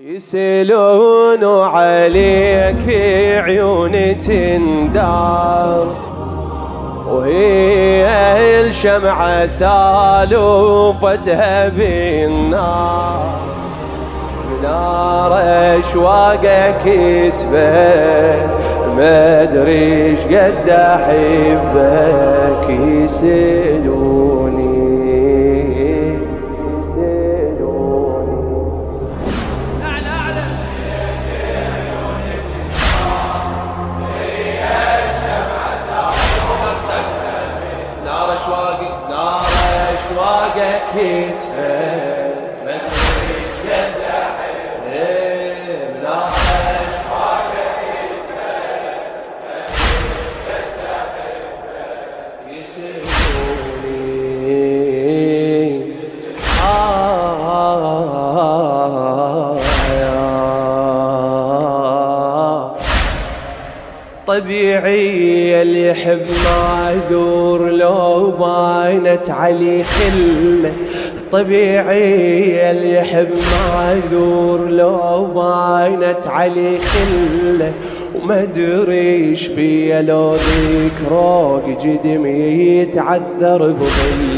يسألون عليك عيون تندار. وهي الشمعة سالوفتها بالنار. نار اشواقك تبان ما إيش قد أحبك يسألوني طبيعي اللي يحب معذور لو باينت علي خله طبيعي اللي يحب معذور لو باينت علي خله وما أدري إيش بيا لو ذكرى جدم يتعثر بظله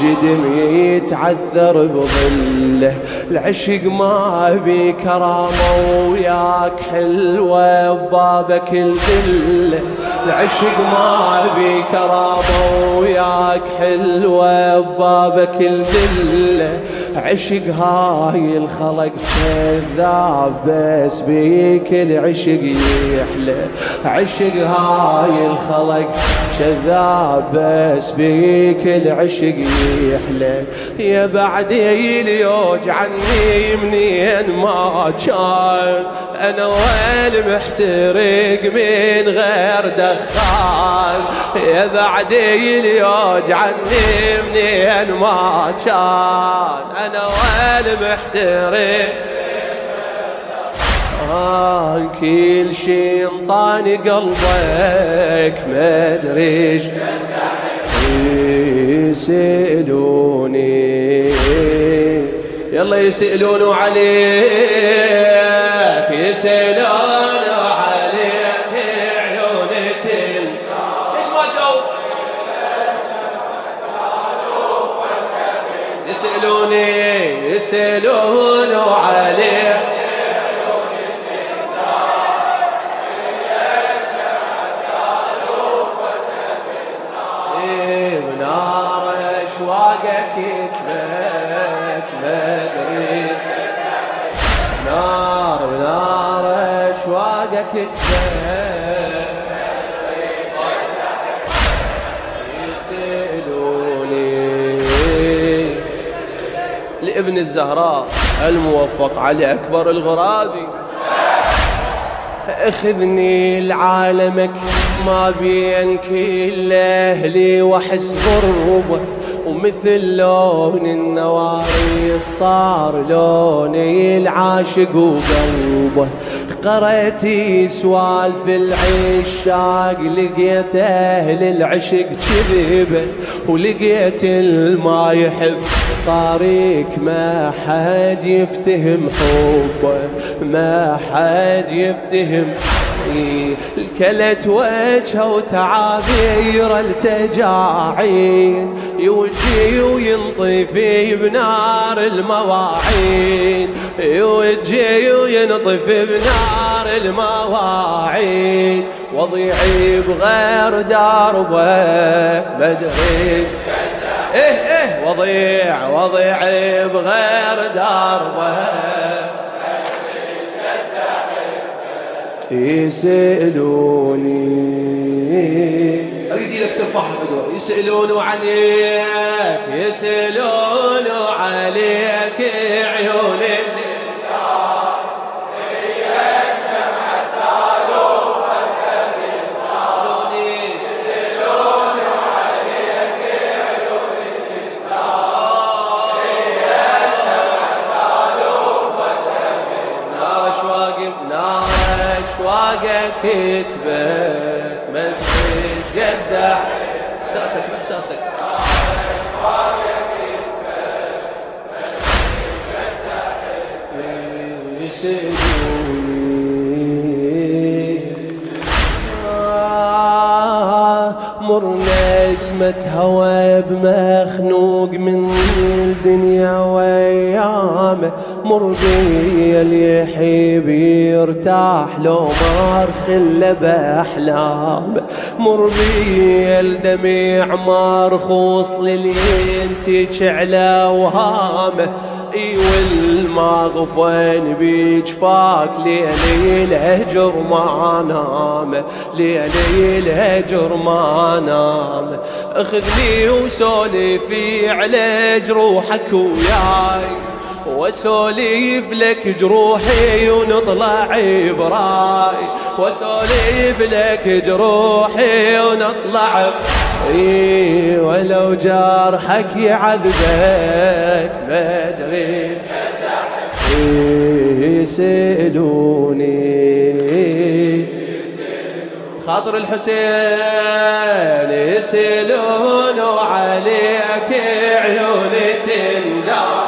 جدم يتعثر بظله. العشق ما بي كرامه وياك حلوة ببابك الذله العشق ما بي كرامه وياك حلوة ببابك الذله عشق هاي الخلق كذاب بس بيك العشق يحلى. عشق هاي الخلق كذاب بس بيك العشق يحلى. يا بعدي اليوج عني منين ما كان. أنا وين محترق من غير دخان. يا بعدي اليوج عني منين ما كان. أنا وين محترق آه كل شي انطاني قلبك ما ادري يسألوني يلا يسألون عليك. يسألون عليك عيون ليش ما جاوب يسألوني يسألون عليك. كتفك مدري نار ونار لابن الزهراء الموفق علي أكبر الغرابي. أخذني لعالمك ما بين كل أهلي واحس غربه ومثل لون النواري صار لوني العاشق وقلبه قريتي سوالف العشاق لقيت أهل العشق كذبه ولقيت الما يحب طريق ما حد يفتهم حبه ما حد يفتهم الكلت وجهه وتعابير التجاعيد يوجي وينطفي بنار المواعيد. يوجي وينطفي بنار المواعيد. وضيعي بغير دربك بدري. إيه إيه. وضيع وضيع بغير دربك يسألوني. أريد لك ترفعها فدوى يسألون عليك يسألون عليك عيونك كتبك ما تفيش قد إحساسك. باحساسك يسألوني اسمة هوى بمخنوق من الدنيا ويامه مر بي اللي يحب يرتاح لو ما خله باحلامه مر بي الدميع مرخوص للي على وهامه. اي والمغفن بجفاك ليلي الهجر ما نام ليلي الهجر ما نام. اخذني وسولفي على جروحك وياي. واسوليف لك جروحي ونطلع براي. واسوليف لك جروحي ونطلع اي ولو جرحك يعذبك ما أدري. يسألوني. خاطر الحسين يسألون عليك عيوني تندار.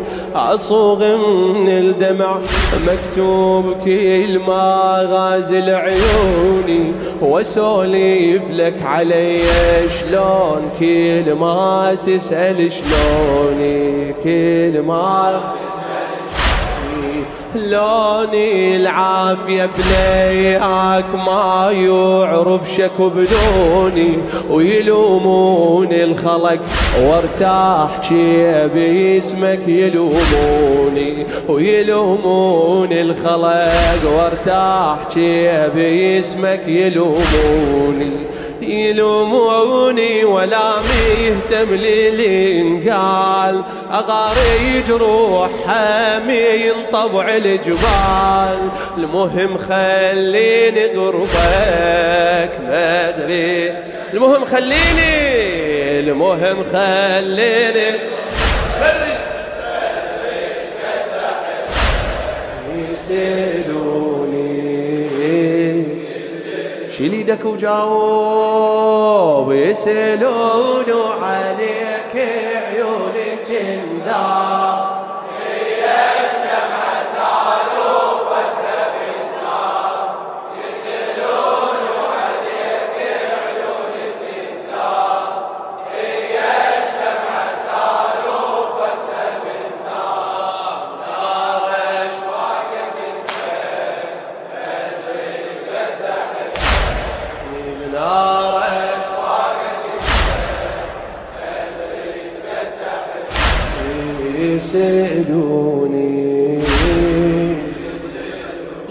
أصوغ من الدمع مكتوب كل ما غازل عيوني واسولف لك علي شلون كل ما تسأل شلوني كل ما لوني العافية بلياك ما يعرف شكو بدوني ويلوموني الخلق. وارتاح شي باسمك يلوموني ويلوموني الخلق. وارتاح شي باسمك يلوموني يلوموني ولا مهتم للإنقال. اغاري جروح حامي طبع الجبال. المهم خليني قربك ما أدري. المهم خليني المهم خليني. شيل إيدك وجاوب يسألون عليك.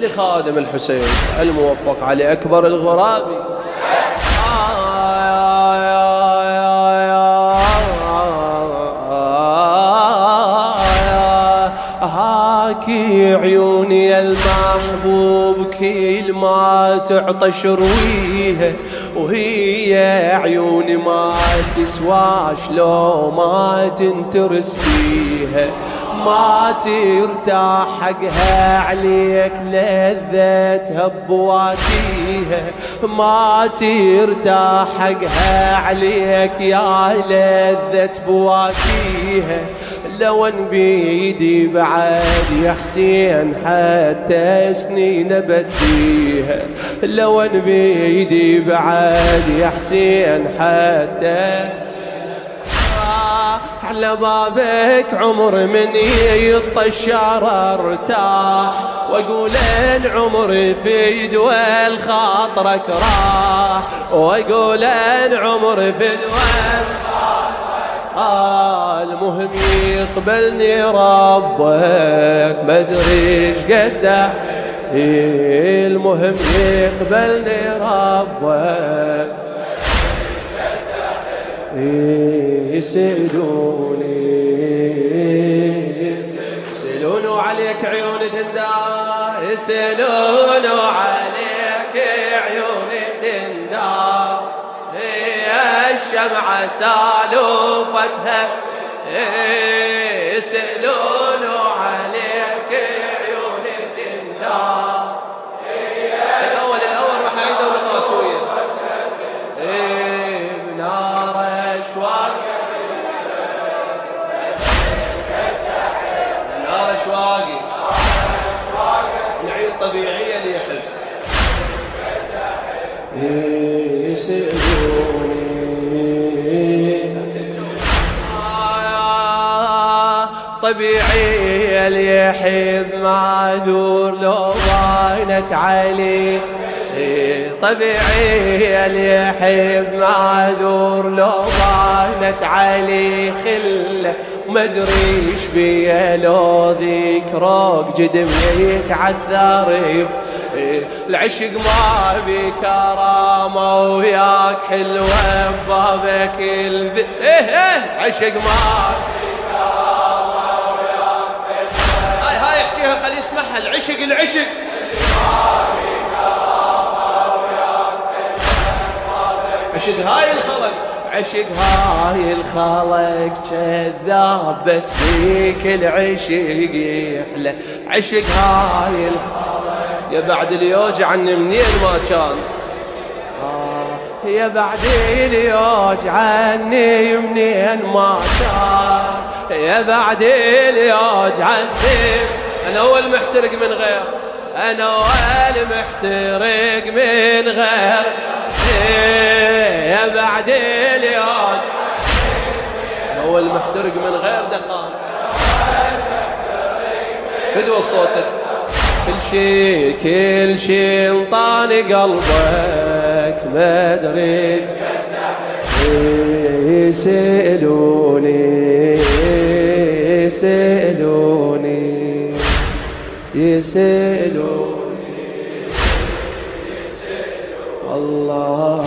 لخادم الحسين الموفق علي أكبر الغرابي هاكي عيوني المحبوب كل ما تعطش رويها وهي عيوني ما تسواش لو ما تنترس بيها ما ترتاح حقها عليك لذتها بواكيها ما ترتاح حقها عليك يا لذة بواكيها لو ان بيدي بعد يا حسين حتى سنين بديها. لو ان بيدي بعد يا حسين حتى على بابك عمر من يطشار ارتاح وأقول العمر في دول خاطرك راح وأقول العمر في دول آه المهم يقبلني ربك ما أدري قده. المهم يقبلني ربك. يسألوني يسألون عليك عيون تندار يسألون عليك عيون تندار. هي الشمعة سالوفتها. يسألون طبيعي اللي يحب معذور لو بانت عليه طبيعي اللي يحب معذور لو بانت عليه خله ومدري إيش بيه لو ذكرك جدم يتعثر العشق ما بي كرامة وياك حلوة ببابك الذ... إيه إيه عشق ما هاي هاي احكيها خلي يسمعها. العشق العشق. عشق هاي الخلق. عشق هاي الخلق كذاب بس فيك العشق يحلى. عشق هاي الخلق يا بعد اليوج عني منين ما كان. آه يا بعد اليوج عني منين ما كان. يا بعد اليوج عني أنا أول محترق من غير. أنا أول محترق من غير. يا بعد اليوم أول محترق من غير دخان. فدوى صوتك. كل شي كل شي انطاني قلبك ما أدري. يسألوني يسألوني يسألوني. الله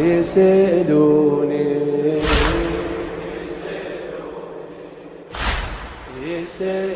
يسألوني يسألوني.